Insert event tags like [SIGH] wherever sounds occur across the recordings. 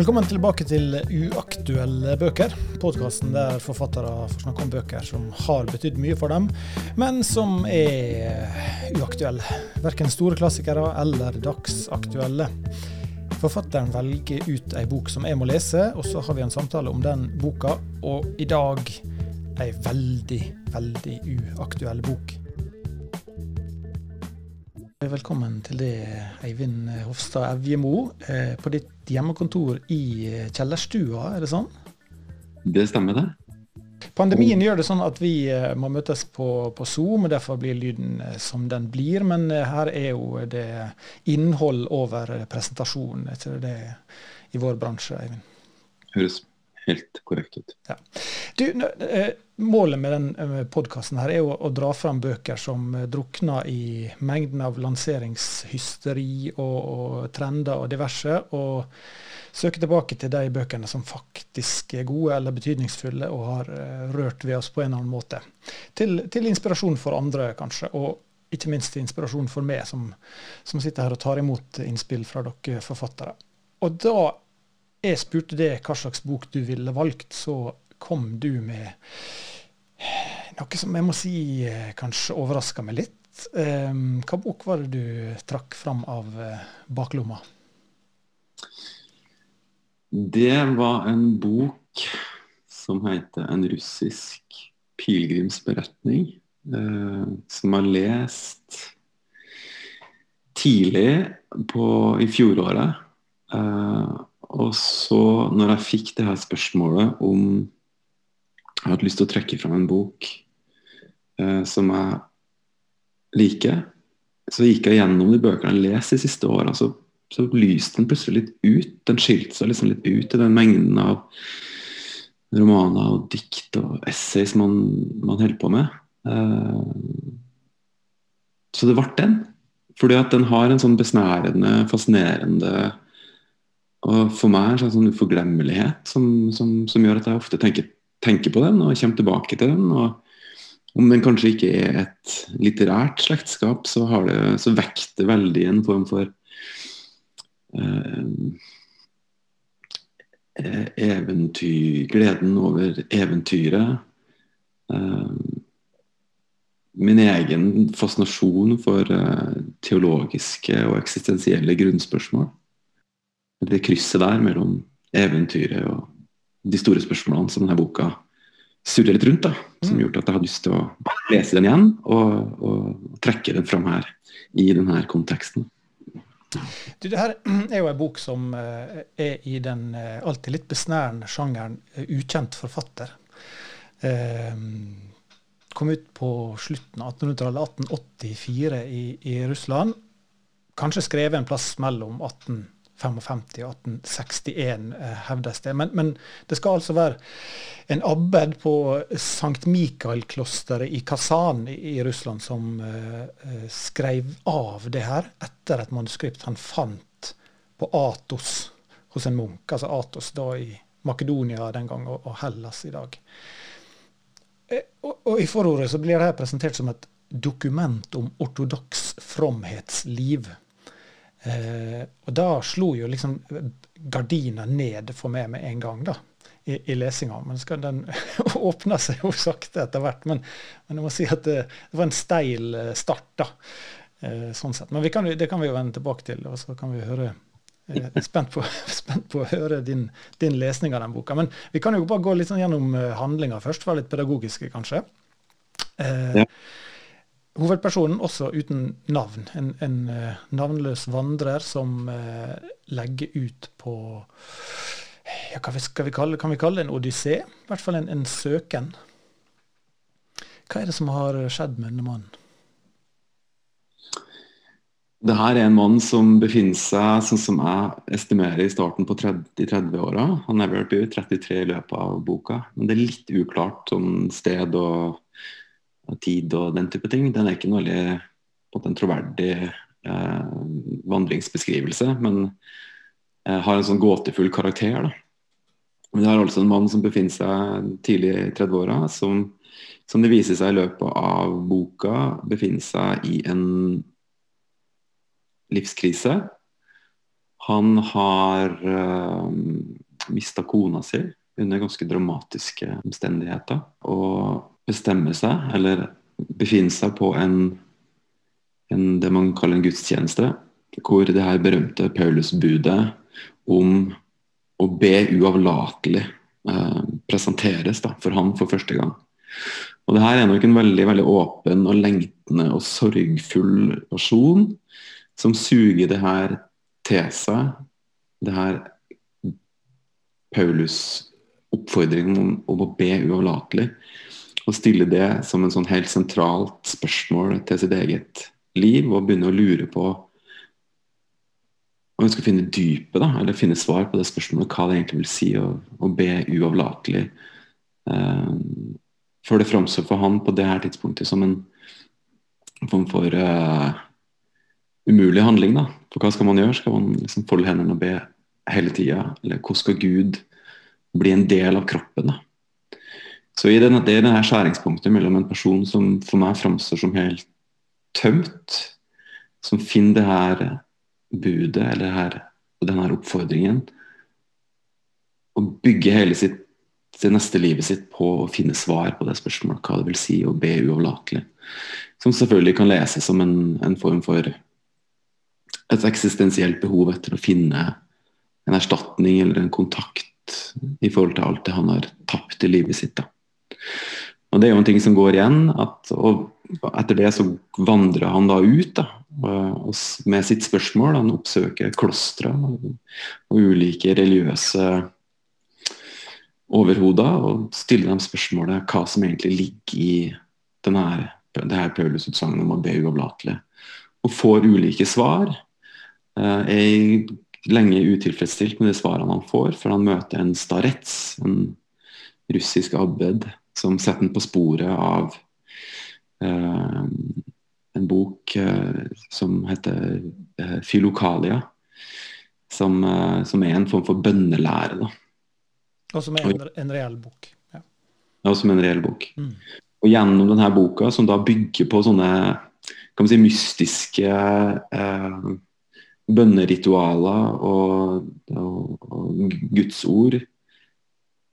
Velkommen tilbake til Uaktuelle bøker, podkasten der forfattere får snakke om bøker som har betydd mye for dem, men som er uaktuelle. Verken store klassikere eller dagsaktuelle. Forfatteren velger ut ei bok som jeg må lese, og så har vi en samtale om den boka. Og i dag ei veldig, veldig uaktuell bok. Velkommen til det, Eivind Hofstad Evjemo, eh, på ditt hjemmekontor i eh, kjellerstua, er det sånn? Det stemmer, det. Pandemien gjør det sånn at vi eh, må møtes på, på Zoom, og derfor blir lyden som den blir. Men her er jo det innhold over presentasjon, er det i vår bransje, Eivind? Høres helt korrekt ut. Ja. Du, Målet med den eh, podkasten er jo å dra fram bøker som eh, drukner i mengden av lanseringshysteri og, og, trender og diverse, og søke tilbake til de bøkene som faktisk er gode eller betydningsfulle og har rørt ved oss på en eller annen måte. Til, til, inspirasjon for andre, kanskje, og ikke minst inspirasjon for meg, som, som sitter her og tar imot innspill fra dere forfattere. Og da jeg spurte deg hva slags bok du ville valgt, så kom du med noe som jeg må si eh, kanskje overraska meg litt. Ehm, hva bok var det du trakk fram av eh, baklomma? Det var en bok som heter 'En russisk pilegrimsberetning'. Eh, som jeg lest tidlig på, i fjoråret. Og så, når jeg fikk det her spørsmålet om jeg hadde lyst til å trekke fram en bok eh, som jeg liker. Så gikk jeg gjennom de bøkene jeg leser de siste åra, så, så lyste den plutselig litt ut. Den skilte seg liksom litt ut i den mengden av romaner og dikt og essays man, man holder på med. Eh, så det ble den. Fordi at den har en sånn besnærende, fascinerende og for meg er det en sånn uforglemmelighet som, som, som gjør at jeg ofte tenker tenker på den og kommer tilbake til den. og Om den kanskje ikke er et litterært slektskap, så, har det, så vekter veldig en form for eh, eventyr, gleden over eventyret. Eh, min egen fascinasjon for eh, teologiske og eksistensielle grunnspørsmål. Det krysset der mellom eventyret og de store spørsmålene som denne boka surrer litt rundt. da, Som mm. gjorde at jeg hadde lyst til å lese den igjen og, og trekke den fram her i denne konteksten. Du, det her er jo en bok som uh, er i den uh, alltid litt besnærende sjangeren uh, ukjent forfatter. kom ut på slutten av 1800-tallet, 1884 i, i, Russland. Kanskje skrevet en plass mellom 18 55 og 1861, eh, hevdes det. Men, men, det skal altså være en abbed på Sankt Mikael-klosteret i Kazan i, Russland som uh, skrev av det her etter et manuskript han fant på Atos hos en munk. Altså Atos da i Makedonia den gang, og, Hellas i dag. Og, og, I forordet så blir det her presentert som et dokument om ortodoks fromhetsliv. Eh, og da slo jo liksom gardina ned for meg med en gang, da. I, i lesinga. Men skal, den [LAUGHS] åpna seg jo sakte etter hvert. Men, men, jeg må si at det, det var en steil eh, start, da. Eh, sånn sett. Men kan, det kan vi jo vende tilbake til, og så kan vi høre eh, spent, på, [LAUGHS] spent på å høre din, din, lesning av den boka. Men vi kan jo bare gå litt sånn gjennom eh, handlinga først, være litt pedagogiske, kanskje. Eh, ja. Hovedpersonen også uten navn. En, en uh, navnløs vandrer som uh, legger ut på ja, hva vi kalle, Kan vi kalle det en odyssé? I hvert fall en, en, søken. Hva er det som har skjedd med denne mannen? Det her er en mann som befinner seg, sånn som jeg estimerer, i starten på 30-åra. Han er vel 33 i løpet av boka, men det er litt uklart om sted og tid og den type ting. Den er ikke noe veldig en troverdig eh, vandringsbeskrivelse, men eh, har en sånn gåtefull karakter. da. Men det er altså en mann som befinner seg tidlig i 30-åra, som, som det viser seg i løpet av boka, befinner seg i en livskrise. Han har uh, mista kona si under ganske dramatiske omstendigheter. Og bestemmer seg, eller befinner seg på en, en, det man kaller en gudstjeneste, hvor det her berømte Paulus-budet om å be uavlatelig eh, presenteres da, for han for første gang. Og det her er nok en veldig, veldig åpen og lengtende og sorgfull person som suger det her til seg. Det her Paulus' oppfordring om, om, å be uavlatelig. Og stille det som en sånn helt sentralt spørsmål til sitt eget liv, og begynne å lure på om vi skal finne dypet, da, eller finne svar på det spørsmålet hva det egentlig vil si å, be uavlatelig. Eh, for det framstår for han på det her tidspunktet som en form for uh, umulig handling. da. For hva skal man gjøre? Skal man liksom folde hendene og be hele tida? Eller hvordan skal Gud bli en del av kroppen? da? Så i denne, Det er denne skjæringspunktet mellom en person som for meg framstår som helt tømt, som finner det her budet eller her, denne oppfordringen, og bygger hele sitt det neste livet sitt på å finne svar på det spørsmålet, hva det vil si å be uavlatelig. Som selvfølgelig kan leses som en, en, form for et eksistensielt behov etter å finne en erstatning eller en kontakt i forhold til alt det han har tapt i livet sitt. Da. Og Det er jo en ting som går igjen. At, og Etter det så vandrer han da ut da, og, med sitt spørsmål. Han oppsøker klostre og, ulike religiøse overhoder og stiller dem spørsmålet hva som egentlig ligger i denne, det her Paulus-utsagnet om å be uavlatelig. Og får ulike svar. Eh, er lenge utilfredsstilt med de svarene han får, for han møter en starets, en russisk abbed, som setter den på sporet av eh, en bok eh, som heter eh, Filokalia, som, som, er en form for bønnelære. da og som er en, en reell bok. Ja. ja, som en reell bok. Mm. Og gjennom denne boka, som da bygger på sånne kan man si, mystiske eh, bønneritualer og, og, og Guds ord,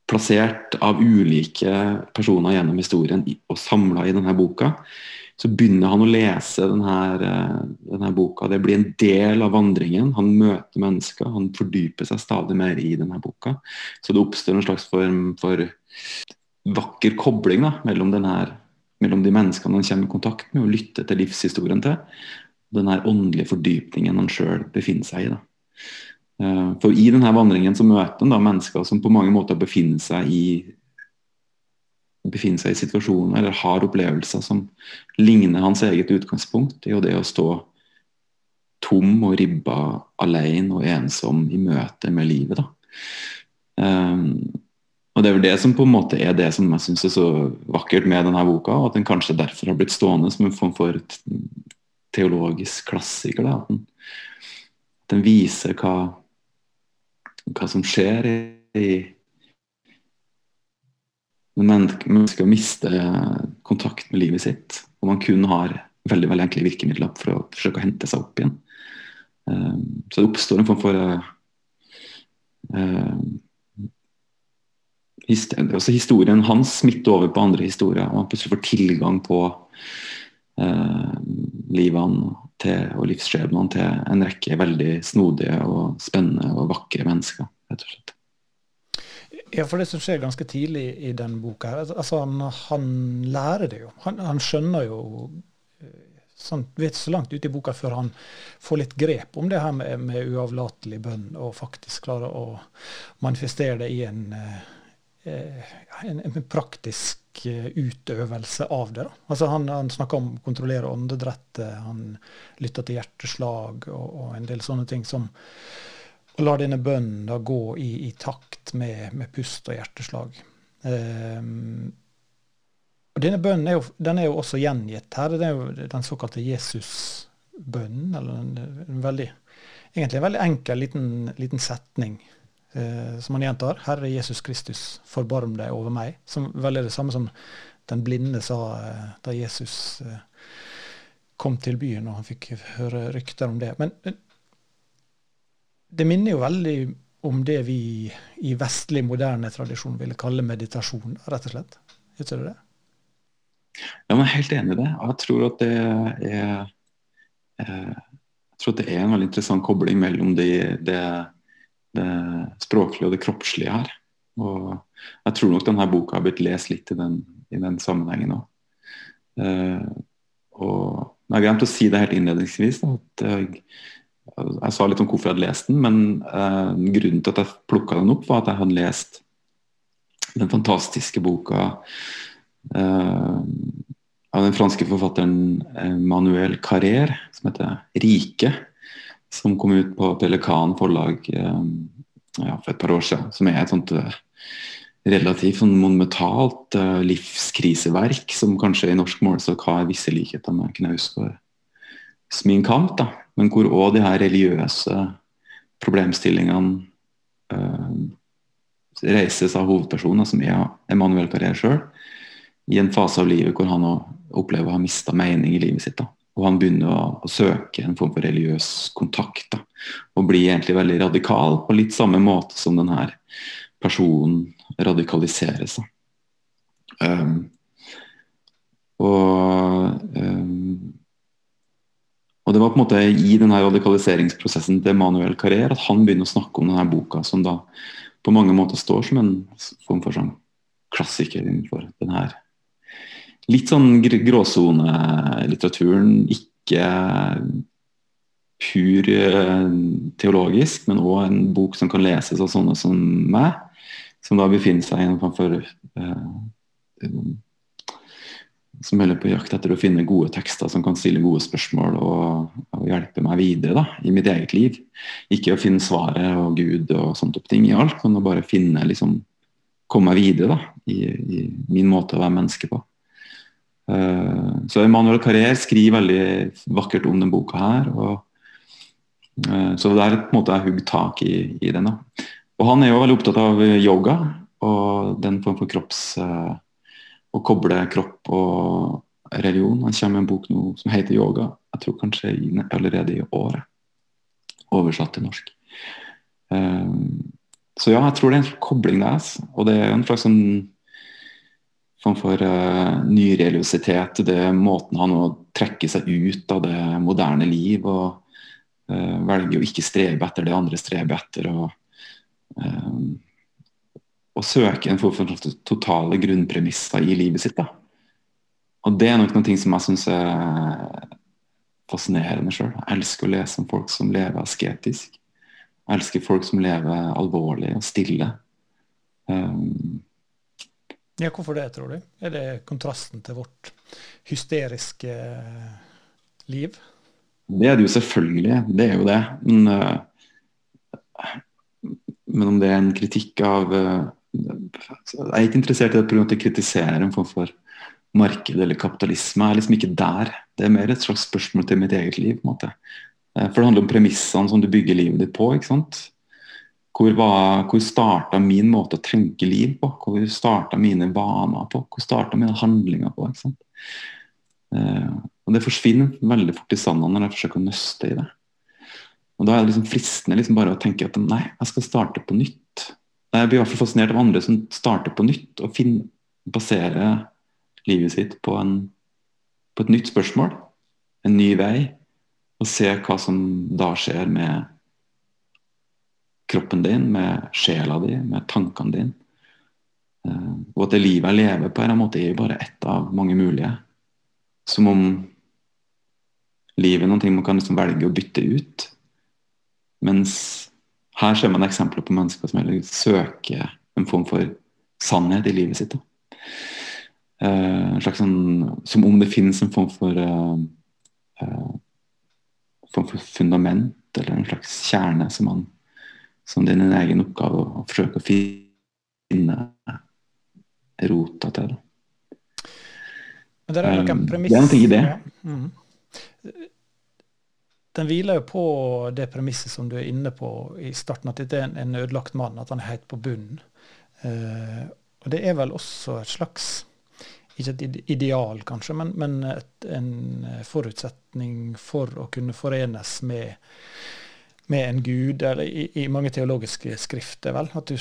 plassert av ulike personer gjennom historien og samla i denne boka, så begynner han å lese denne, eh, denne, boka. Det blir en del av vandringen. Han møter mennesker, han fordyper seg stadig mer i denne boka. Så det oppstår en slags form for vakker kobling da, mellom, denne, mellom de menneskene han kommer i kontakt med og lytter til livshistorien til. Den åndelige fordypningen han sjøl befinner seg i. Da. Eh, for I denne vandringen så møter en da mennesker som på mange måter befinner seg i befinner seg i situasjoner eller har opplevelser som ligner hans eget utgangspunkt. Det er jo det å stå tom og ribba alene og ensom i møte med livet. da. Um, og Det er vel det som på en måte er det som jeg syns er så vakkert med denne boka, og at den kanskje derfor har blitt stående som en form for teologisk klassiker. Da. At den viser hva, hva som skjer i, når mennesker mister kontakt med livet sitt, og man kun har veldig veldig enkle virkemidler for å forsøke å hente seg opp igjen. Um, så det oppstår en form for uh, uh, altså Historien hans smitter over på andre historier, og han plutselig får tilgang på uh, livene til, og livsskjebnene til en rekke veldig snodige og spennende og vakre mennesker. rett og slett. Ja, for det som skjer ganske tidlig i den boka, altså han, han lærer det jo. Han, han skjønner jo eh, sånn, vet så langt ute i boka før han får litt grep om det her med, med uavlatelig bønn, og faktisk klarer å manifestere det i en, eh, en, en praktisk eh, utøvelse av det. Da. Altså han, han snakker om å kontrollere åndedrettet, han lytter til hjerteslag og, og en del sånne ting som lar denne bønnen da gå i, i takt med, med, pust og hjerteslag. Um, og Denne bønnen er jo, den er jo også gjengitt her. Det er jo den såkalte Jesusbønnen. eller en veldig, Egentlig en veldig enkel liten, liten setning uh, som han gjentar. Herre Jesus Kristus, forbarm deg over meg. Som vel er det samme som den blinde sa eh, da Jesus eh, kom til byen og han fikk høre rykter om det. Men det minner jo veldig om det vi i vestlig, moderne tradisjon ville kalle meditasjon, rett og slett. Gjør ikke det? Men jeg er helt enig i det. Jeg tror at det er eh, jeg tror at det er en veldig interessant kobling mellom det, det, det språklige og det kroppslige her. Og jeg tror nok denne boka har blitt lest litt i den, i den sammenhengen òg. Uh, og jeg glemte å si det helt innledningsvis. Da, at jeg, jeg, sa litt om hvorfor jeg hadde lest den, men uh, grunnen til at jeg plukka den opp, var at jeg hadde lest den fantastiske boka uh, av den franske forfatteren Manuel Carrère, som heter 'Rike', som kom ut på Pelikan forlag ja, for et par år siden. Som er et sånt relativt sånn monumentalt uh, livskriseverk, som kanskje i norsk målestokk har visse likheter med Knausgårds Min kamp, da. men hvor òg de her religiøse problemstillingene uh, reises av hovedpersonen, som er Emanuel Carré sjøl, i en fase av livet hvor han opplever å ha mista mening i livet sitt. Da. Og han begynner å, å, søke en form for religiøs kontakt. Da. Og blir egentlig veldig radikal, på litt samme måte som denne personen radikaliseres. Um, og, um, og det var på en måte i denne radikaliseringsprosessen til Manuel Carrer at han begynner å snakke om denne boka, som da på mange måter står som en form for sånn klassiker innenfor denne litt sånn gråsonelitteraturen. Ikke pur eh, teologisk, men òg en bok som kan leses av sånne som meg som da befinner seg i en form for eh, Som holder på jakt etter å finne gode tekster som kan stille gode spørsmål og, og hjelpe meg videre da, i mitt eget liv. Ikke å finne svaret og Gud og opp ting i alt, men å bare finne liksom, komme meg videre da, i, i min måte å være menneske på. Uh, så Emanuel Carrère skriver veldig vakkert om denne boka her. og uh, Så det er på en måte jeg hugger tak i, i den. da. Og han er jo veldig opptatt av yoga og den form for kropps uh, Å koble kropp og religion. Han kommer med en bok nå som heter 'Yoga'. Jeg tror kanskje allerede i året. Oversatt til norsk. Så ja, jeg tror det er en kobling der. Altså. Og det er en slags sånn form for uh, nyreligiositet. Det er måten han å trekke seg ut av det moderne liv og uh, velger å ikke strebe etter det andre streber etter. og uh, å søke en form for totale grunnpremisser i livet sitt. Da. Og Det er nok noe som jeg syns er fascinerende sjøl. Jeg elsker å lese om folk som lever asketisk. Jeg elsker folk som lever alvorlig og stille. Um, ja, Hvorfor det, tror du? Er det kontrasten til vårt hysteriske liv? Det er det jo selvfølgelig. Det er jo det. Men uh, men om det er en kritikk av uh, Jeg er ikke interessert i det å kritisere en form for marked eller kapitalisme. Jeg er liksom ikke der. Det er mer et slags spørsmål til mitt eget liv. på en måte. For det handler om premissene som du bygger livet ditt på. ikke sant? Hvor, var, hvor starta min måte å tenke liv på? Hvor starta mine vaner på? Hvor starta mine handlinger på? ikke sant? Uh, og Det forsvinner veldig fort i sanda når jeg forsøker å nøste i det. Og Da er det liksom fristende liksom bare å tenke at nei, jeg skal starte på nytt. Jeg blir i hvert fall fascinert av andre som starter på nytt og finner, baserer livet sitt på, en, på, et nytt spørsmål, en ny vei, og ser hva som da skjer med kroppen din, med sjela di, med tankene dine. Uh, og at det livet jeg lever på, er, en måte, er bare ett av mange mulige. Som om livet er noe man kan liksom velge å bytte ut. Mens her ser man eksempler på mennesker som søker en form for sannhet i livet sitt. Uh, sånn, som om det finnes en form for, uh, uh, form for fundament eller en slags kjerne som, man, som det en egen oppgave å, å forsøke å finne rota til. Det er, um, det er noe i det. Ja. Mm den hviler jo på det premisset som du er inne på i starten, at dette er en, en ødelagt mann, at han er helt på bunnen. Uh, og det er vel også et slags ikke et ideal, kanskje, men, men et, en forutsetning for å kunne forenes med med en gud, eller i, i mange teologiske skrifter, vel. At du,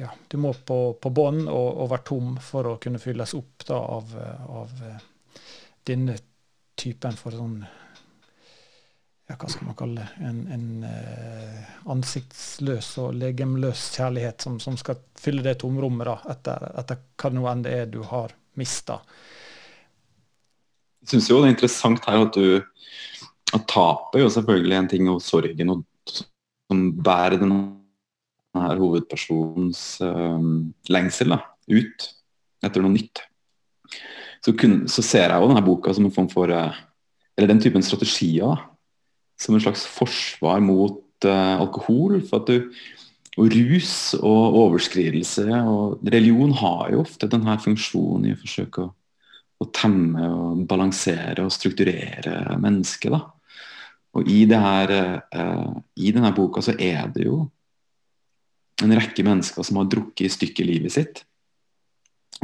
ja, du må på, på bånn og, og, være tom for å kunne fylles opp da, av, av denne typen for sånn ja, hva skal man kalle det, en, en uh, ansiktsløs og legemløs kjærlighet som, som, skal fylle det tomrommet da, etter, etter hva nå enn det er du har mista. Jeg syns jo det er interessant her at du at tapet jo selvfølgelig en ting, og sorgen og, som bærer den her hovedpersonens um, lengsel da, ut etter noe nytt. Så, kun, så, ser jeg jo denne boka som en form for uh, Eller den typen strategier da, som en slags forsvar mot uh, alkohol. for at du og rus og overskridelse og religion har jo ofte denne funksjonen i å forsøke å, å temme og balansere og strukturere mennesket. da. Og i, her, uh, i denne boka så er det jo en rekke mennesker som har drukket i stykker livet sitt.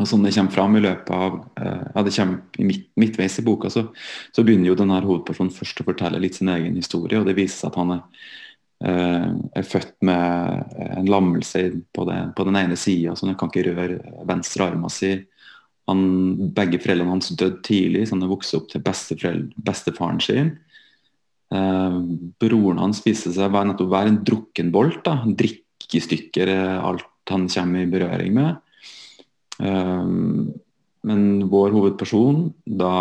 Og som det kommer fram i løpet av eh, ja, det i midt, Midtveis i boka så, så, begynner jo denne hovedpersonen først å fortelle litt sin egen historie. og Det viser seg at han er, eh, er født med en lammelse på, det, på den ene sida, så han kan ikke røre venstre armen sin. Han, begge foreldrene hans døde tidlig, så han har vokst opp til bestefaren sin. Eh, broren hans viser seg å nettopp være en drukkenbolt. Drikke i stykker alt han kommer i berøring med. Eh, men vår hovedperson da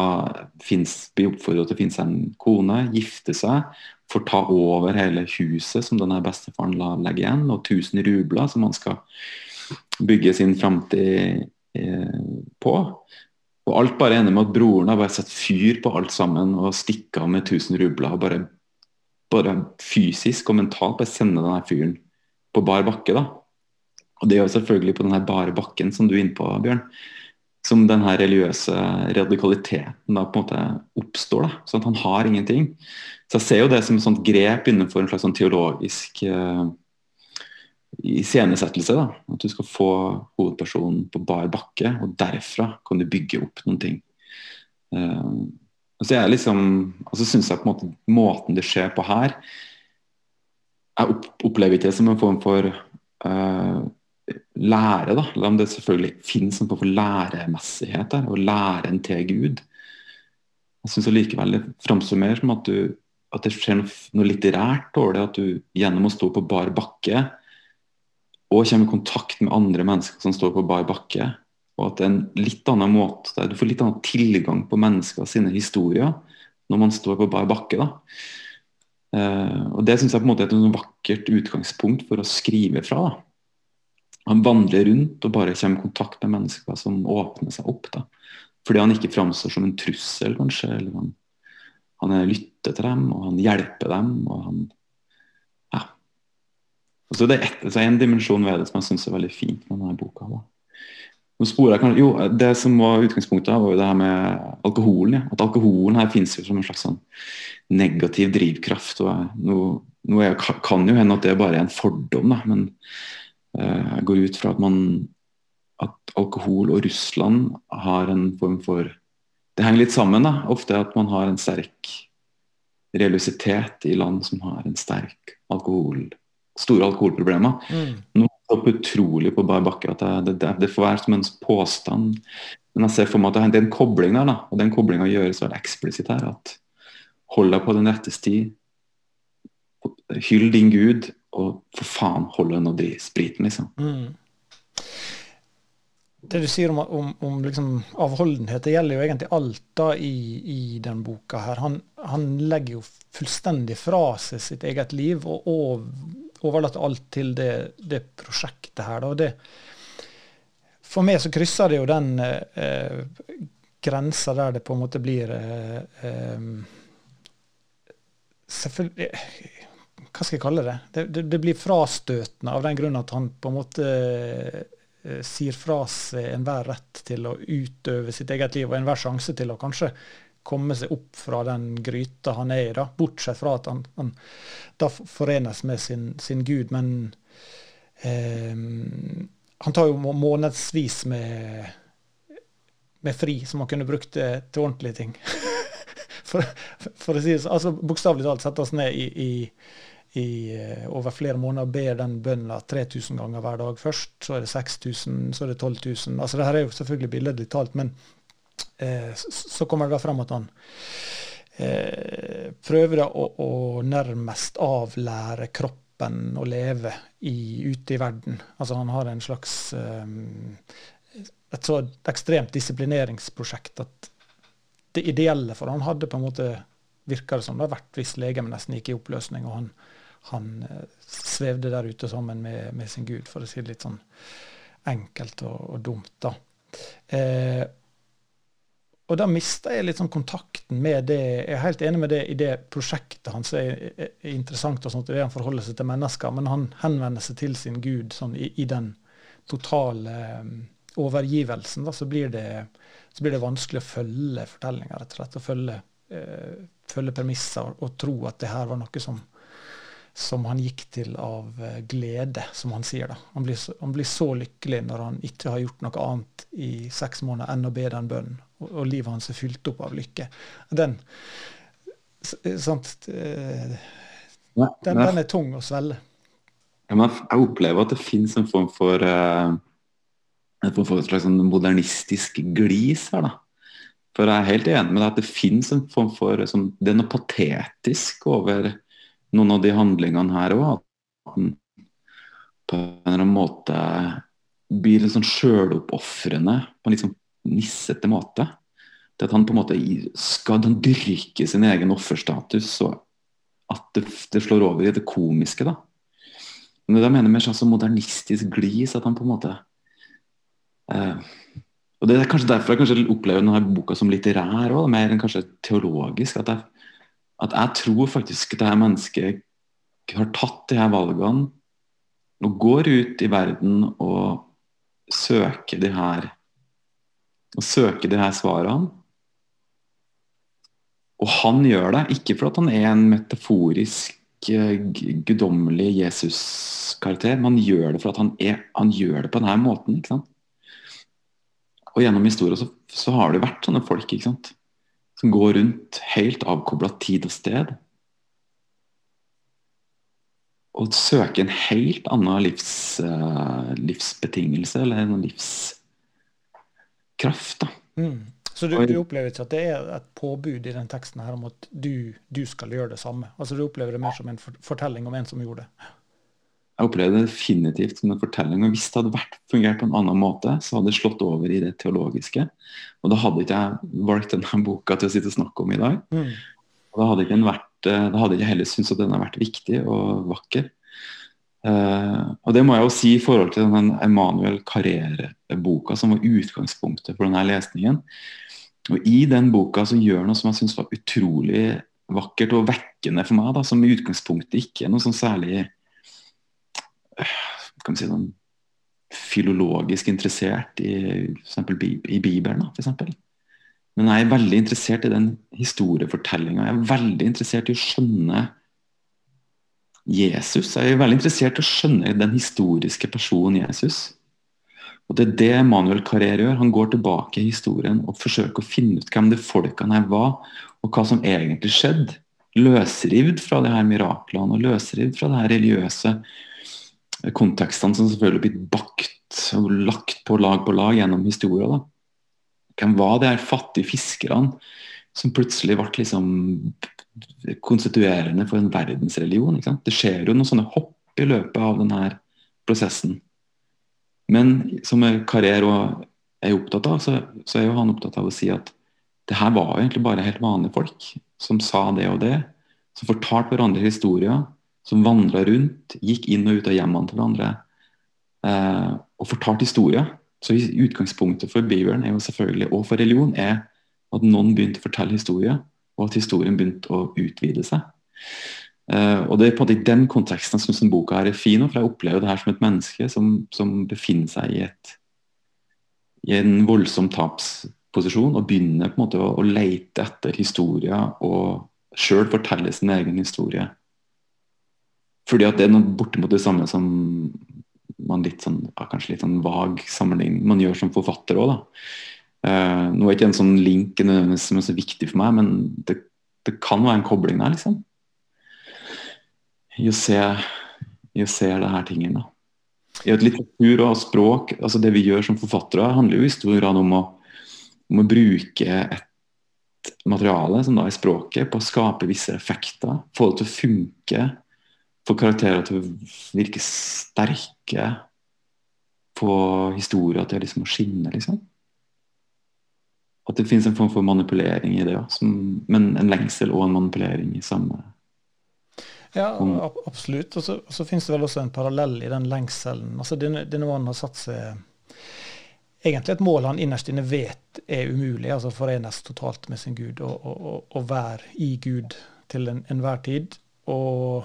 finnes, blir oppfordret til å finne seg en kone, gifte seg, får ta over hele huset som denne bestefaren la legge igjen, og 1000 rubler som han skal bygge sin framtid eh, på. Og alt bare ender med at broren har bare satt fyr på alt sammen og stikka av med 1000 rubler. bare, bare fysisk og mentalt bare sende denne fyren på bar bakke. da og Det er jo selvfølgelig på denne bare bakken som du er inne på, Bjørn, som denne religiøse radikaliteten da på en måte oppstår. da, sånn at Han har ingenting. Så Jeg ser jo det som et sånt grep innenfor en slags sånn teologisk uh, iscenesettelse. At du skal få hovedpersonen på bar bakke, og derfra kan du bygge opp noen ting. Uh, og så liksom, altså så syns jeg på en måte måten det skjer på her Jeg opplever ikke det som en form for uh, lære, da, om det selvfølgelig finnes en form for læremessighet der, lære en til Gud. Jeg syns likevel det framstår mer som at, du, at det skjer noe litterært over det. At du gjennom å stå på bar bakke og kommer i kontakt med andre mennesker som står på bar bakke, og at det er en litt annen måte du får litt annen tilgang på mennesker sine historier når man står på bar bakke. da. Uh, og Det syns jeg på en måte er et vakkert utgangspunkt for å skrive fra. da han vandrer rundt og bare kommer i kontakt med mennesker som åpner seg opp. da. Fordi han ikke framstår som en trussel, kanskje. eller han, han lytter til dem, og han hjelper dem. og han. Og så Det er et, en dimensjon ved det som jeg syns er veldig fint med denne boka. da. Nå sporer jeg kanskje, jo, Det som var utgangspunktet, var jo det her med alkoholen. Ja. At alkoholen her finnes jo som en slags sånn negativ drivkraft. og nå, nå er, kan jo hende at det bare er en fordom, da, men Eh, jeg går ut fra at, man, at alkohol og Russland har en form for Det henger litt sammen. da, Ofte at man har en sterk religiøsitet i land som har en sterk alkohol, store alkoholproblemer. Mm. Er det utrolig på bar bakke at det, det, det, får være som en påstand. Men jeg ser for meg at det er en kobling der, da, og den koblinga gjøres veldig eksplisitt her. at Hold deg på den rette sti. Hyll din Gud, og for faen, hold deg nå i spriten, liksom. Mm. Det du sier om, om, om liksom avholdenhet, det gjelder jo egentlig alt da i, i den boka her. Han, han, legger jo fullstendig fra seg sitt eget liv og, og overlater alt til det, det prosjektet her. Da. Det, for meg så krysser det jo den eh, grensa der det på en måte blir eh, eh, Selvfølgelig hva skal jeg kalle det? Det, det, det blir frastøtende av den grunn at han på en måte eh, sier fra seg enhver rett til å utøve sitt eget liv og enhver sjanse til å kanskje komme seg opp fra den gryta han er i, da, bortsett fra at han, han da forenes med sin, sin Gud. Men eh, han tar jo månedsvis med, med fri, som han kunne brukt til ordentlige ting. [LAUGHS] for, for, å si det altså Bokstavelig talt sette oss ned i, i i, eh, over flere måneder ber den bønna 3000 ganger hver dag først. Så er det 6000, så er det 12 000. Altså, det her er jo selvfølgelig billedlig talt, men så kommer det da fram at han eh, prøver å, å, nærmest avlære kroppen å leve i, ute i verden. Altså han har en slags eh, et så ekstremt disiplineringsprosjekt at det ideelle for han hadde på en måte virka som det har vært hvis legemet nesten gikk i oppløsning, og han, han eh, svevde der ute sammen med, med, sin gud, for å si det litt sånn enkelt og, og dumt. da. Eh, og da mista jeg litt sånn kontakten med det. Jeg er helt enig med det i det prosjektet hans er, er, er interessant, og sånt, det han forholder seg til mennesker, men han henvender seg til sin gud sånn i, i den totale um, overgivelsen. Da, så blir, det, så blir det vanskelig å følge fortellinga, rett og slett. Å følge eh, følge premisser og, og, tro at det her var noe som, som han gikk til av eh, glede, som han sier. da. Han blir, så, han blir, så, lykkelig når han ikke har gjort noe annet i seks måneder enn å be den bønnen, og, livet hans er fylt opp av lykke. Den, sant, eh, den, den, er tung å svelle. jeg opplever at det finnes en form for uh, en form for slags sånn modernistisk glis her. da for jeg er helt enig med deg at det finnes en form for som, Det er noe patetisk over noen av de handlingene her òg. At man på en eller annen måte blir litt sånn sjøloppofrende på en litt sånn nissete måte. Til at han på en måte skal han dyrke sin egen offerstatus så at det, det slår over i det komiske. da. Men det jeg mener med sånn modernistisk glis, at han på en måte eh, og Det er kanskje derfor jeg kanskje opplever denne boka som litterær òg, mer enn kanskje teologisk. At jeg, at jeg tror faktisk at dette mennesket har tatt de her valgene og går ut i verden og søker de her og søke de her svarene. Og han gjør det ikke fordi han er en metaforisk, eh, guddommelig Jesus-karakter, men han gjør det fordi han, han gjør det på denne måten. ikke sant? Og gjennom historien så, så, har det vært sånne folk ikke sant? som går rundt helt avkobla tid og sted. Og søker en helt annen livs, uh, livsbetingelse, eller en livskraft. da. Mm. Så du, du, opplever ikke at det er et påbud i den teksten her om at du, du skal gjøre det samme? Altså Du opplever det mer som en fortelling om en som gjorde det? Jeg opplevde det definitivt som en fortelling. og Hvis det hadde vært fungert på en annen måte, så hadde det slått over i det teologiske. Og da hadde ikke jeg valgt denne [LAUGHS] boka til å sitte og snakke om i dag. Mm. Og da hadde ikke vært, eh, da hadde jeg heller syntes at den har vært viktig og vakker. Uh, og det må jeg jo si i forhold til den Emanuel Carrere-boka som var utgangspunktet for denne lesningen. Og I den boka så gjør noe som jeg syns var utrolig vakkert og vekkende for meg, da, som i utgangspunktet ikke er noe sånn særlig kan si sånn, filologisk interessert i, i Bibelen. For eksempel. Men jeg er veldig interessert i den historiefortellinga. Jeg er veldig interessert i å skjønne Jesus. Er veldig interessert i å skjønne den historiske personen Jesus. Og Det er det Manuel Carrer gjør. Han går tilbake i historien og forsøker å finne ut hvem de folkene her var, og hva som egentlig skjedde. Løsrivd fra de her miraklene og løsrivd fra det her religiøse kontekstene som selvfølgelig har blitt bakt og lagt på lag på lag gjennom historien. Hvem var de her fattige fiskerne som plutselig ble liksom konstituerende for en verdensreligion? Det skjer jo noen sånne hopp i løpet av denne prosessen. Men som Carrère er opptatt av, så, så, er jo han opptatt av å si at det her var jo egentlig bare helt vanlige folk som sa det og det, som fortalte hverandre historier som vandra rundt, gikk inn og ut av hjemmene til hverandre eh, og fortalte historier. Så Utgangspunktet for Bibelen er jo selvfølgelig, og for religion er at noen begynte å fortelle historier, og at historien begynte å utvide seg. Uh, og Det er på en måte i den konteksten jeg syns boka er fin, for jeg opplever det her som et menneske som, som befinner seg i, et, i en voldsom tapsposisjon og begynner på en måte å, å leite etter historier og sjøl fortelle sin egen historie fordi at det er noe bortimot det samme som man litt sånn, kanskje litt sånn vag sammenligning man gjør som forfatter òg, da. Uh, nå er ikke en sånn link som er så viktig for meg, men det, det kan være en kobling der, liksom. i å se, i å se det her tingene. I et litteratur og språk, altså det vi gjør som forfattere, handler jo i stor grad om å, om å bruke et materiale, som da er språket, på å skape visse effekter. Få det til å funke. Få karakterer til å virke sterke. Få historier til liksom å skinne, liksom. At det finnes en form for manipulering i det òg, men en lengsel og en manipulering i samme ja, absolutt. Og så, så finnes det vel også en parallell i den lengselen. Altså denne, denne mannen har satt seg egentlig et mål han innerst inne vet er umulig, altså forenes totalt med sin Gud og, og, og være i Gud til enhver en tid. Og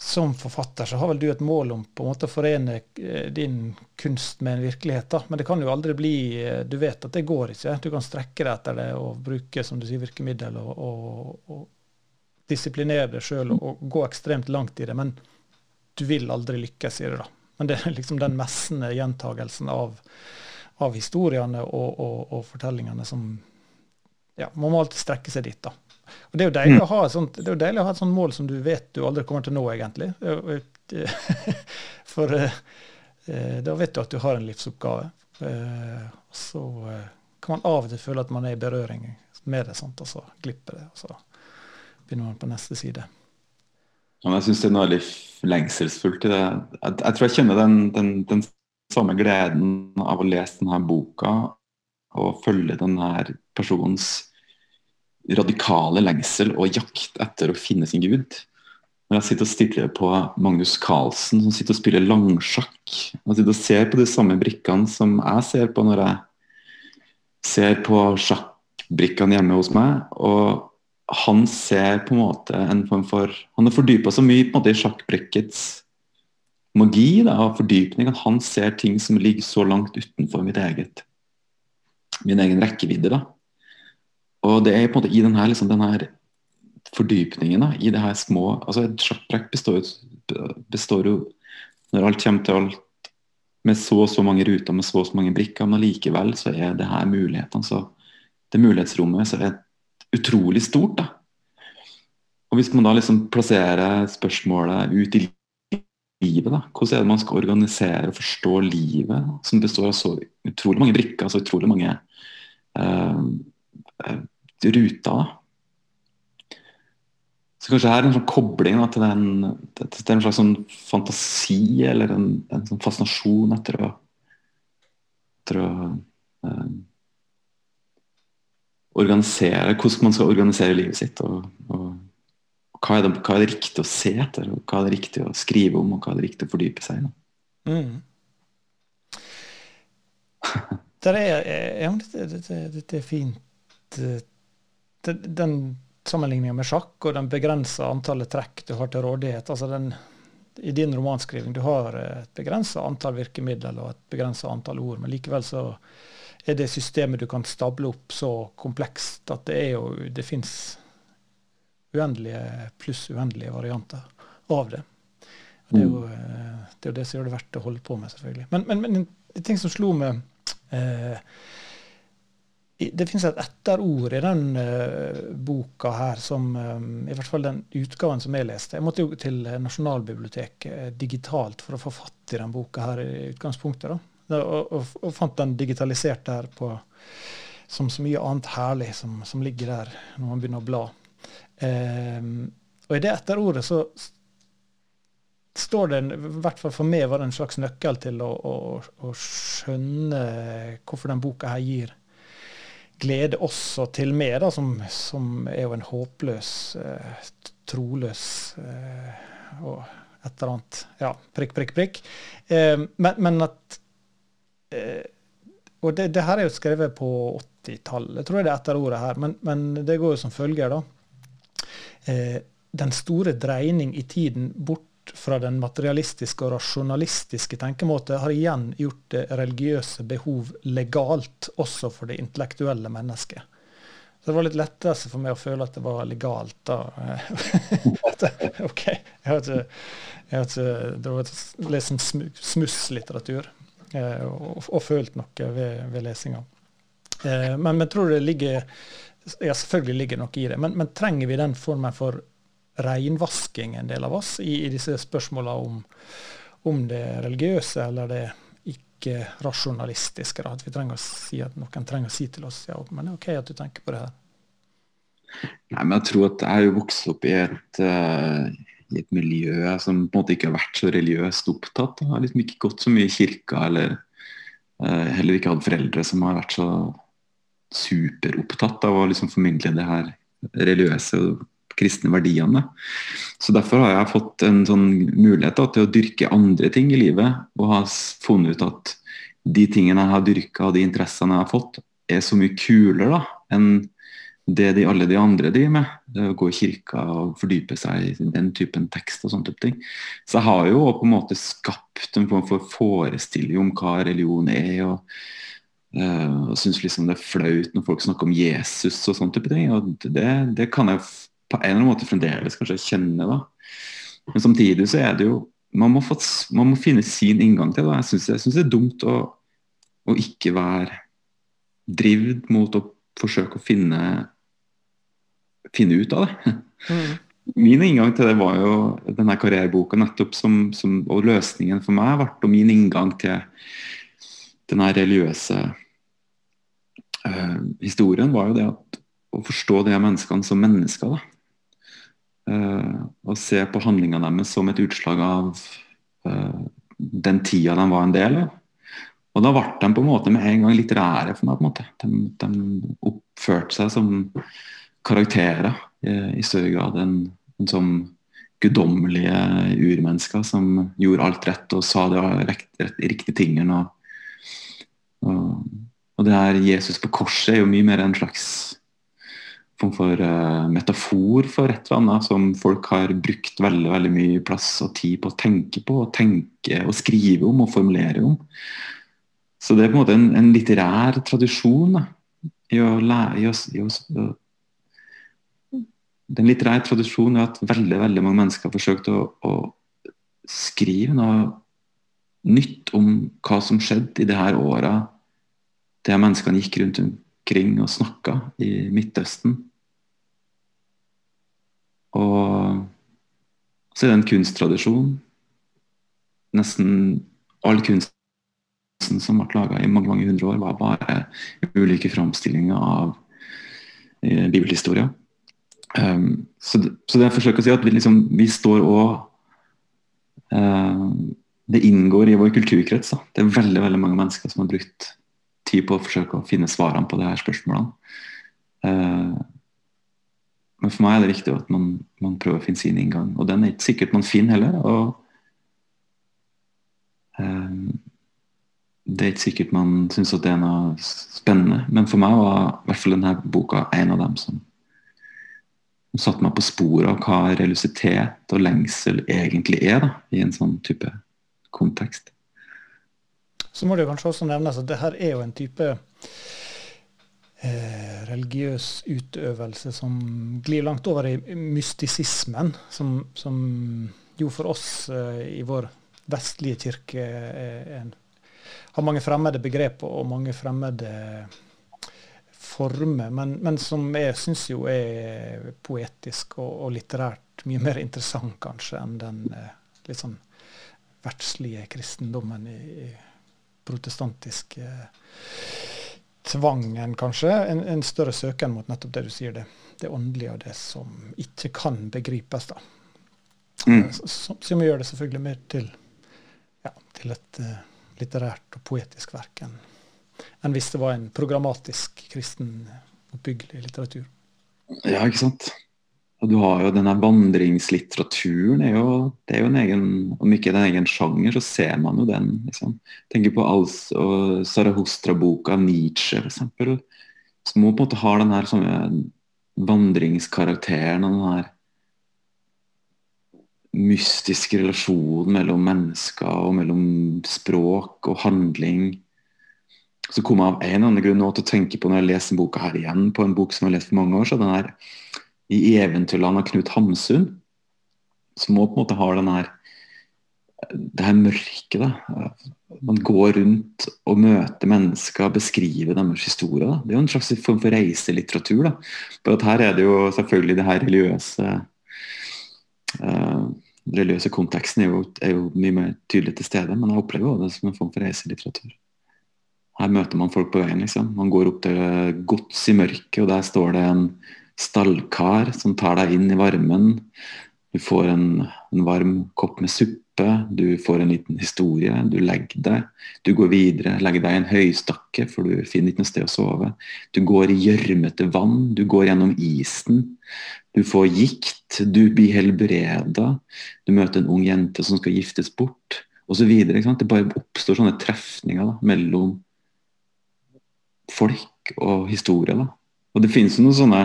som forfatter så har vel du et mål om på en måte å forene eh, din kunst med en virkelighet. da, Men det kan jo aldri bli eh, Du vet at det går ikke. Du kan strekke deg etter det og bruke som du sier, virkemiddel og, og, disiplinere deg sjøl og gå ekstremt langt i det, men du vil aldri lykkes i det. da. Men det er liksom den messende gjentagelsen av, av historiene og, og, og, fortellingene som ja, Man må alltid strekke seg dit. da. Og Det er jo deilig, mm. å, ha sånt, det jo deilig å ha et sånt mål som du vet du aldri kommer til å nå, egentlig. [LAUGHS] For eh, eh, da vet du at du har en livsoppgave. Eh, så kan man av og til føle at man er i berøring med det, sant? og så glipper det. og så begynner man på neste side. Ja, jeg syns det er noe veldig lengselsfullt i det. Jeg, jeg, tror jeg kjenner den, den, den, samme gleden av å lese denne boka og følge denne personens radikale lengsel og jakt etter å finne sin gud. Når jeg sitter og stirrer på Magnus Carlsen som sitter og spiller langsjakk. og sitter og ser på de samme brikkene som jeg ser på når jeg ser på sjakkbrikkene hjemme hos meg. og han ser på en måte en form for Han har fordypa så mye på en måte i sjakkbrikkets magi da, og fordypning at han ser ting som ligger så langt utenfor mitt eget min egen rekkevidde. da. Og det er på en måte i denne, liksom, denne fordypningen da, i det her små altså Et sjakkbrekk består, består, jo, når alt kommer til alt, med så og så mange ruter med så og så mange brikker, men allikevel så er det her mulighetene. så Det mulighetsrommet så er utrolig stort. da. Og Hvis man da liksom plasserer spørsmålet ut i livet, da, hvordan er det man skal organisere og forstå livet, som består av så utrolig mange brikker, så utrolig mange uh, ruter? da. Så kanskje her er en sånn kobling da, til, den, til en slags sånn fantasi eller en, en sånn fascinasjon etter å, etter å uh, organisere, hvordan man skal organisere livet sitt. Og, og, hva, er det, hva, er det, riktig å se etter, og hva er det riktig å skrive om, og hva er det riktig å fordype seg i. Mm. [LAUGHS] Det er, ja, det, det, det er fint. Den sammenligninga med sjakk og den begrensa antallet trekk du har til rådighet. altså den i din romanskriving du har et begrensa antall virkemidler og et begrensa antall ord, men likevel så er det systemet du kan stable opp så komplekst at det er jo Det fins uendelige pluss uendelige varianter av det. Og det er jo mm. det, er jo det som gjør det verdt å holde på med, selvfølgelig. Men, men, men en ting som slo meg eh, det finnes et etterord i den uh, boka her, som um, i hvert fall den utgaven som jeg leste Jeg måtte jo til Nasjonalbiblioteket uh, digitalt for å få fatt i den boka her i utgangspunktet. da og, og, og, fant den digitalisert der på, som så mye annet herlig som, som, ligger der når man begynner å bla. Um, og i det etterordet så står det, i hvert fall for meg, var det en slags nøkkel til å, å, å skjønne hvorfor den boka her gir glede også til meg, da, som, som er jo en håpløs, eh, troløs eh, og et eller annet Ja, prikk, prikk, prikk. Eh, men, men, at eh, og det, det, her er jo skrevet på 80-tallet, tror jeg det er etter ordet her, men, men, det går jo som følger, da. Eh, den store dreining i tiden bort fra den materialistiske og rasjonalistiske tenkemåte har igjen gjort det religiøse behov legalt, også for det intellektuelle mennesket. Så det var litt lettere for meg å føle at det var legalt da. [LAUGHS] OK. Jeg har ikke, jeg har ikke det var lest smusslitteratur. Eh, og, og, følt noe ved, ved lesinga. Eh, men jeg tror det ligger ja, selvfølgelig ligger noe i det. Men, men, trenger vi den formen for reinvasking, en del av oss, i, i disse spørsmåla om, om, det religiøse eller det ikke-rasjonalistiske. At vi trenger å si at noen trenger å si til oss ja, men det er OK at du tenker på det her. Nei, men jeg tror at jeg er jo vokst opp i et, uh, i et miljø som på en måte ikke har vært så religiøst opptatt. Jeg har liksom ikke gått så mye i kirka, eller uh, heller ikke hatt foreldre som har vært så superopptatt av å liksom formidle det her religiøse kristne verdiene. Så Derfor har jeg fått en sånn mulighet da, til å dyrke andre ting i livet, og har funnet ut at de tingene jeg har dyrka og de interessene jeg har fått, er så mye kulere da, enn det de alle de andre driver med. Det å gå i kirka og fordype seg i den typen tekst og sånne type ting. Så jeg har jo på en måte skapt en form for forestilling om hva religion er. og Uh, og syns liksom det er flaut når folk snakker om Jesus og sånne type ting. og det, det, kan jeg på en eller annen måte fremdeles kanskje kjenne. da Men samtidig så er det jo Man må, få, man må finne sin inngang til det. Jeg syns det er dumt å, å ikke være drivd mot å forsøke å finne finne ut av det. Mm. Min inngang til det var jo denne karriereboka nettopp som, som, og løsningen for meg ble min inngang til den religiøse uh, historien var jo det at å forstå de menneskene som mennesker. da. Uh, og se på handlingene deres som et utslag av uh, den tida de var en del av. Og da ble de på en måte med en gang litterære for meg. på en måte. De, de oppførte seg som karakterer i større grad enn en som guddommelige urmennesker som gjorde alt rett og sa de riktige tingene. og og, og det her Jesus på korset er jo mye mer en slags form for uh, metafor for et eller annet som folk har brukt veldig veldig mye plass og tid på å tenke på, og tenke og skrive om og formulere om. Så det er på en måte en, en litterær tradisjon da, i å lære i å, i å, Den litterære tradisjonen er at veldig veldig mange mennesker har forsøkt å, å skrive noe nytt om hva som skjedde i de her åra der menneskene gikk rundt omkring og snakka i Midtøsten. Og så er det en kunsttradisjon. Nesten all kunsten som ble laga i mange mange hundre år, var bare ulike framstillinger av eh, bibelhistoria. Um, så, så, det jeg forsøker å si, at vi, liksom, vi står og uh, det inngår i vår kulturkrets. Da. Det er veldig veldig mange mennesker som har brukt tid på å forsøke å finne svarene på de her spørsmålene. Uh, men for meg er det viktig at man, man, prøver å finne sin inngang. Og den er ikke sikkert man finner heller. og um, Det er ikke sikkert man syns at det er noe spennende. Men for meg var i hvert fall denne boka en av dem som, satte meg på sporet av hva religiøsitet og lengsel egentlig er da, i en sånn type kontekst. Så må det kanskje også nevnes at det her er jo en type eh, religiøs utøvelse som glir langt over i mystisismen, som, som jo for oss eh, i vår vestlige kirke en, har mange fremmede begrep og mange fremmede former, men, men som jeg syns jo er poetisk og, og, litterært mye mer interessant kanskje enn den eh, litt sånn verdslige kristendommen i, i protestantiske tvangen, kanskje. En, en, større søken mot nettopp det du sier, det, det åndelige og det som ikke kan begripes. da. Mm. Som, som, gjør det selvfølgelig mer til, ja, til et uh, litterært og poetisk verk enn en hvis det var en programmatisk kristen oppbyggelig litteratur. Ja, ikke sant. Og du har jo denne vandringslitteraturen. Er jo, det er jo en egen, Om ikke en egen sjanger, så ser man jo den. liksom. Tenker på Als og Sarahostra-boka av Nietzsche, f.eks. Som på en måte har den her vandringskarakteren og den her mystiske relasjonen mellom mennesker og mellom språk og handling. Så kom jeg av en eller annen grunn nå til å tenke på når jeg leser boka her igjen, på en bok som jeg har lest for mange år, så den her i eventyrland av Knut Hamsun, som òg på en måte har den her det her mørket. da. Man går rundt og møter mennesker, beskriver deres historie. Da. Det er jo en slags form for reiselitteratur. da. For at her er det jo selvfølgelig det her religiøse uh, religiøse konteksten er jo, er jo, mye mer tydelig til stede, men jeg opplever jo det som en form for reiselitteratur. Her møter man folk på veien. liksom. Man går opp til gods i mørket, og der står det en stallkar som tar deg inn i varmen. Du får en, en varm kopp med suppe du får en liten historie, du legger deg. Du går videre, legger deg i en høystakke, for du finner ikke noe sted å sove. Du går i gjørmete vann, du går gjennom isen. Du får gikt, du blir helbreda. Du møter en ung jente som skal giftes bort, osv. Det bare oppstår sånne trefninger da, mellom folk og historie. da. Og Det finnes noen sånne,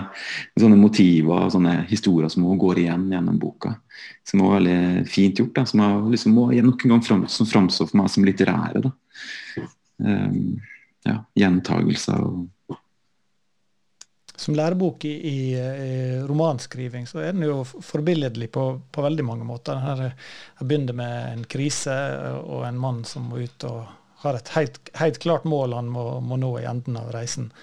sånne motiver sånne historier som også går igjen gjennom boka. Som er veldig fint gjort. Da, som er, liksom, nok en gang fram, som framstår for meg som litterære. Da. Um, ja, Gjentagelser og som lærebok i, i, romanskriving så er den jo forbilledlig på, på veldig mange måter. Her, jeg begynner med en krise og en mann som må ut og har et helt, helt klart mål han må, må nå i enden av reisen.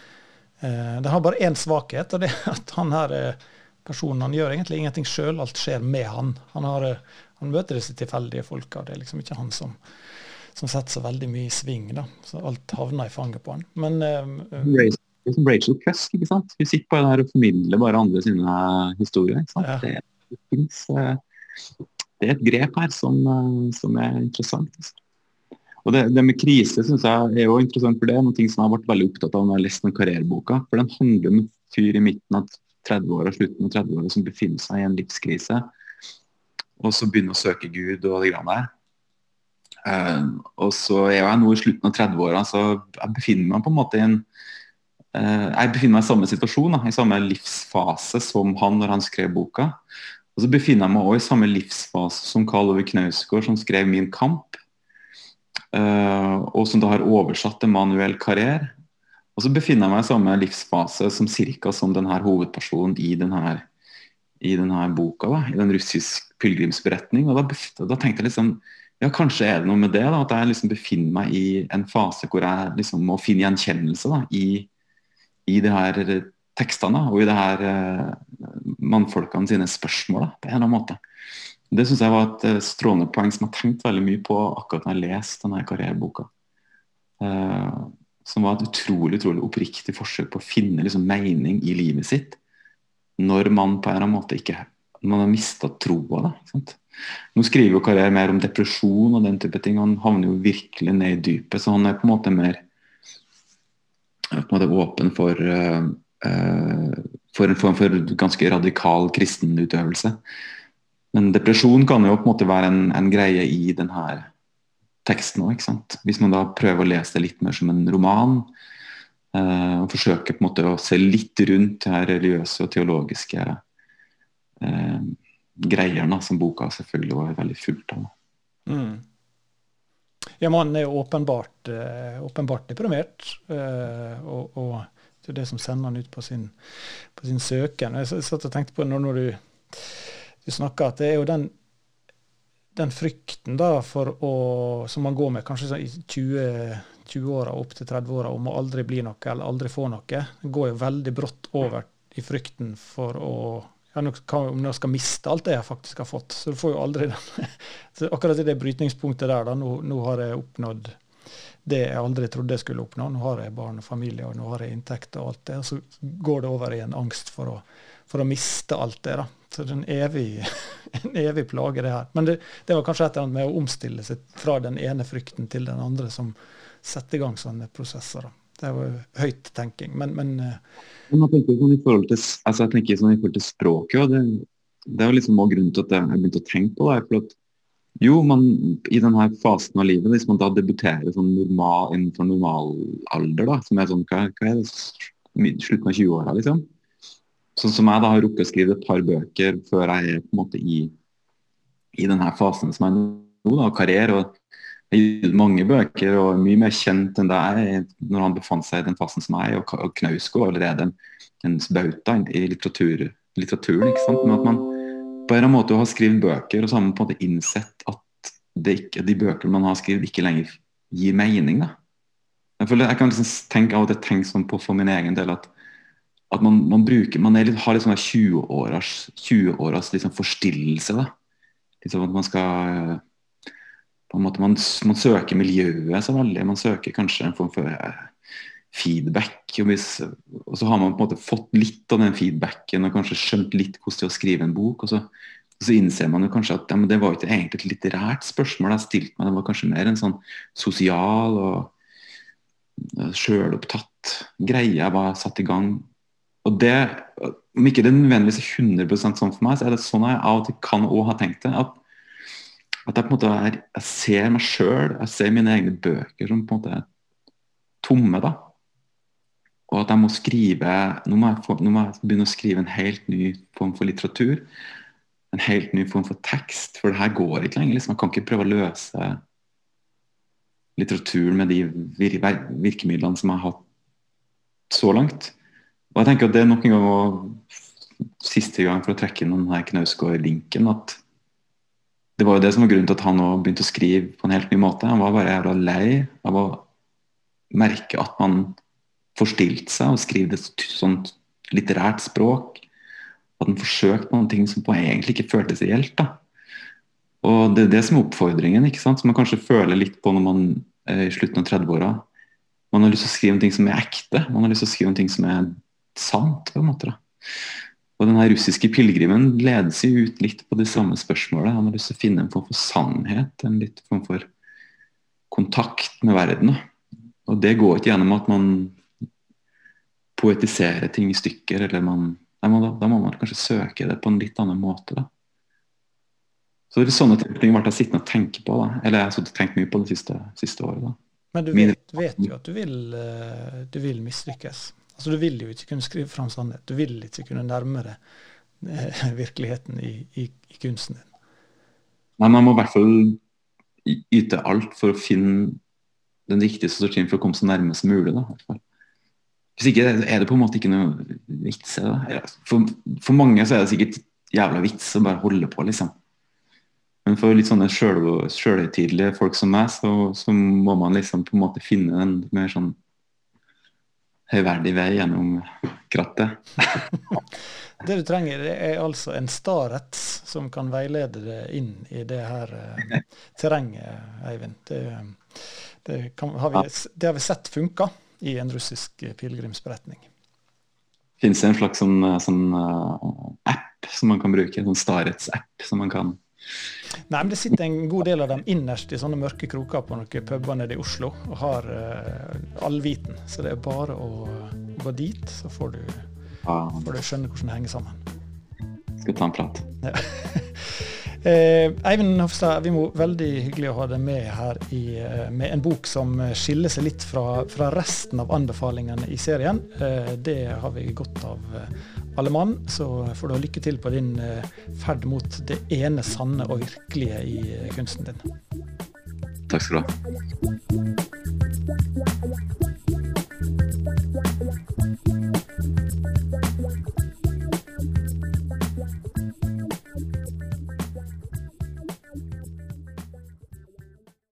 Eh, det har bare én svakhet, og det er at han her eh, personen han gjør egentlig ingenting sjøl. Alt skjer med han. Han, har, eh, han møter disse tilfeldige folka. Det er liksom ikke han som, som, setter så veldig mye i sving. da. Så alt havner i fanget på han. Men uh, som Rachel Cusk, ikke sant? Hun sitter bare der og formidler bare andre sine historier. ikke sant? Ja. Det, det, det, er et grep her som, som er interessant. Altså. Og det, det, med krise synes jeg er jo interessant, for det er noe som jeg har vært veldig opptatt av når jeg har lest den karriereboka. For den handler om en fyr i midten av 30-åra, slutten av 30-åra som befinner seg i en livskrise. Og så begynner å søke Gud og det greiene der. Uh, og så er jeg nå i slutten av 30-åra, så jeg befinner meg på en måte i en uh, Jeg befinner meg i samme situasjon, da, i samme livsfase som han når han skrev boka. Og så befinner jeg meg òg i samme livsfase som Karl Ove Knausgård, som skrev 'Min kamp'. Uh, og som da har oversatt Emanuel Carrère. Og så befinner jeg meg i samme livsfase som cirka som denne hovedpersonen i denne, i denne boka, da, i den russisk pilegrimsberetning. Og da, da, tenkte jeg liksom ja, kanskje er det noe med det, da, at jeg liksom befinner meg i en fase hvor jeg liksom må finne gjenkjennelse da, i, i de her tekstene og i de her uh, mannfolkene sine spørsmål da, på en eller annen måte. Det syns jeg var et eh, strålende poeng som jeg har tenkt veldig mye på akkurat når jeg leste denne karriereboka. Uh, som var et utrolig utrolig oppriktig forsøk på å finne liksom, mening i livet sitt når man på en eller annen måte ikke man har mista troa. Nå skriver jo Karriere mer om depresjon og den type ting. Han havner jo virkelig ned i dypet, så han er på en måte mer på en måte åpen for, uh, for en form for ganske radikal kristenutøvelse. Men depresjon kan jo på en måte være en, en greie i denne teksten òg. Hvis man da prøver å lese det litt mer som en roman, eh, og forsøker på en måte å se litt rundt de her religiøse og teologiske eh, greiene som boka selvfølgelig var veldig fullt av. Mm. Ja, mannen er jo åpenbart, uh, åpenbart deprimert. Uh, og, og, det er det som sender han ut på sin, på sin søken. Jeg satt og tenkte på når, når du du snakker at det er jo den, den frykten da for å, som man går med kanskje i 20-åra 20 opp til 30-åra om å aldri bli noe eller aldri få noe, går jo veldig brått over i frykten for å ja, om jeg skal miste alt det jeg faktisk har fått. Så du får jo aldri den. [LAUGHS] Så akkurat i det brytningspunktet der, da, nå, nå, har jeg oppnådd det jeg aldri trodde jeg skulle oppnå. Nå har jeg barn og familie, og nå har jeg inntekt og alt det. Og så går det over i en angst for å, for å miste alt det. da. Så det er en evig, [LAUGHS] en evig plage, det her. Men det, det, var kanskje et eller annet med å omstille seg fra den ene frykten til den andre som setter i gang sånne prosesser. Da. Det var høyt tenking. Men, men eh, jeg tenker sånn i forhold til, altså jeg tenker sånn i forhold til språket, og det, det er liksom også grunnen til at jeg begynte å tenke på det. for at jo, man, i denne fasen av livet, hvis man da debuterer sånn normal, innenfor normalalder, da, som er sånn, hva, hva er det, slutten av 20-åra, liksom, Sånn som jeg da har rukket å skrive et par bøker før jeg er på en måte i, i denne fasen som jeg nå, da, karriere. og jeg har mange bøker og er mye mer kjent enn det jeg når han befant seg i den fasen som jeg er. Og, og Knausgård allerede en, en bauta i litteratur, litteraturen. ikke sant? Men at man på en eller annen måte har skrevet bøker, og så har man på en måte innsett at ikke, de bøkene man har skrevet, ikke lenger gir mening. da. Jeg, føler, jeg kan liksom tenke av og til tenke sånn på for min egen del at at man, man, bruker, man litt, har litt sånn 20-åras 20 liksom forstillelse. da. Liksom at man skal på en måte, man, man, søker miljøet så veldig. Man søker kanskje en form for eh, feedback. Og, hvis, og, så har man på en måte fått litt av den feedbacken og kanskje skjønt litt hvordan det er å skrive en bok. og så, og så innser man jo kanskje at ja, det var ikke egentlig et litterært spørsmål jeg stilte meg, det var kanskje mer en sånn sosial og eh, sjølopptatt greie jeg var satt i gang. Og det, Om ikke det nødvendigvis er 100% sånn for meg, så er det sånn jeg av og til kan òg ha tenkt det. at at jeg på en måte er, jeg ser meg sjøl, jeg ser mine egne bøker som på en måte er tomme. da. Og at jeg må skrive nå må jeg, få, nå må jeg begynne å skrive en helt ny form for litteratur. En helt ny form for tekst. For det her går ikke lenger. Liksom. Jeg kan ikke prøve å løse litteraturen med de vir virkemidlene som jeg har hatt så langt. Og jeg tenker at det er nok en gang og siste gang for å trekke inn denne Knausgård-linken at det var jo det som var grunnen til at han også begynte å skrive på en helt ny måte. Han var bare jævla lei av å merke at man forstilte seg og skrev et sånt litterært språk. At han forsøkte noen ting som på egentlig ikke føltes reelt. da. Og Det er det som er oppfordringen, ikke sant? som man kanskje føler litt på når man er i slutten av 30-åra. Man har lyst til å skrive noe som er ekte. Man har lyst til å skrive noe som er sant. på en måte da. Og den russiske pilegrimen leder seg ut litt på det samme spørsmålet. Han har lyst til å finne en form for sannhet, en litt form for kontakt med verden. Da. Og det går ikke gjennom at man poetiserer ting i stykker, eller man da må, da må man kanskje søke det på en litt annen måte. da. Så det er sånne ting ble jeg sittende og tenke på. da. Eller jeg har tenkt mye på det siste, siste året. da. Men du vet, vet, jo at du vil, eh, du vil mislykkes. Altså, Du vil jo ikke kunne skrive fram sannhet. Du vil ikke kunne nærme deg eh, [LAUGHS] virkeligheten i, i, i, kunsten din. Nei, Man må i hvert fall yte alt for å finne den riktige strategien for å komme så nærme som mulig. da, Hvis ikke er det på en måte ikke noe vits i det. For, for, mange så er det sikkert jævla vits å bare holde på, liksom. Men for litt sånne sjølhøytidelige folk som meg, så, så, må man liksom på en måte finne en mer sånn høyverdig vei gjennom krattet. [LAUGHS] det du trenger, det er altså en starets som kan veilede deg inn i det her eh, terrenget, Eivind. Det, det, kan, har vi, det, har vi, sett funka i en russisk pilegrimsberetning. Finnes det en slags sånn, sånn uh, app som man kan bruke? En sånn starets-app som man kan Nei, men Det sitter en god del av dem innerst i sånne mørke kroker på noen puber nede i Oslo og har uh, allviten. Så det er bare å gå dit, så får du, får du skjønne hvordan det henger sammen. Skal ta en prat. Ja. [LAUGHS] Eh, Eivind Hofstad, vi må veldig hyggelig å ha deg med her i, eh, med en bok som skiller seg litt fra, fra resten av anbefalingene i serien. Eh, det har vi godt av alle mann, så får du ha lykke til på din eh, ferd mot det ene sanne og virkelige i eh, kunsten din. Takk skal du ha.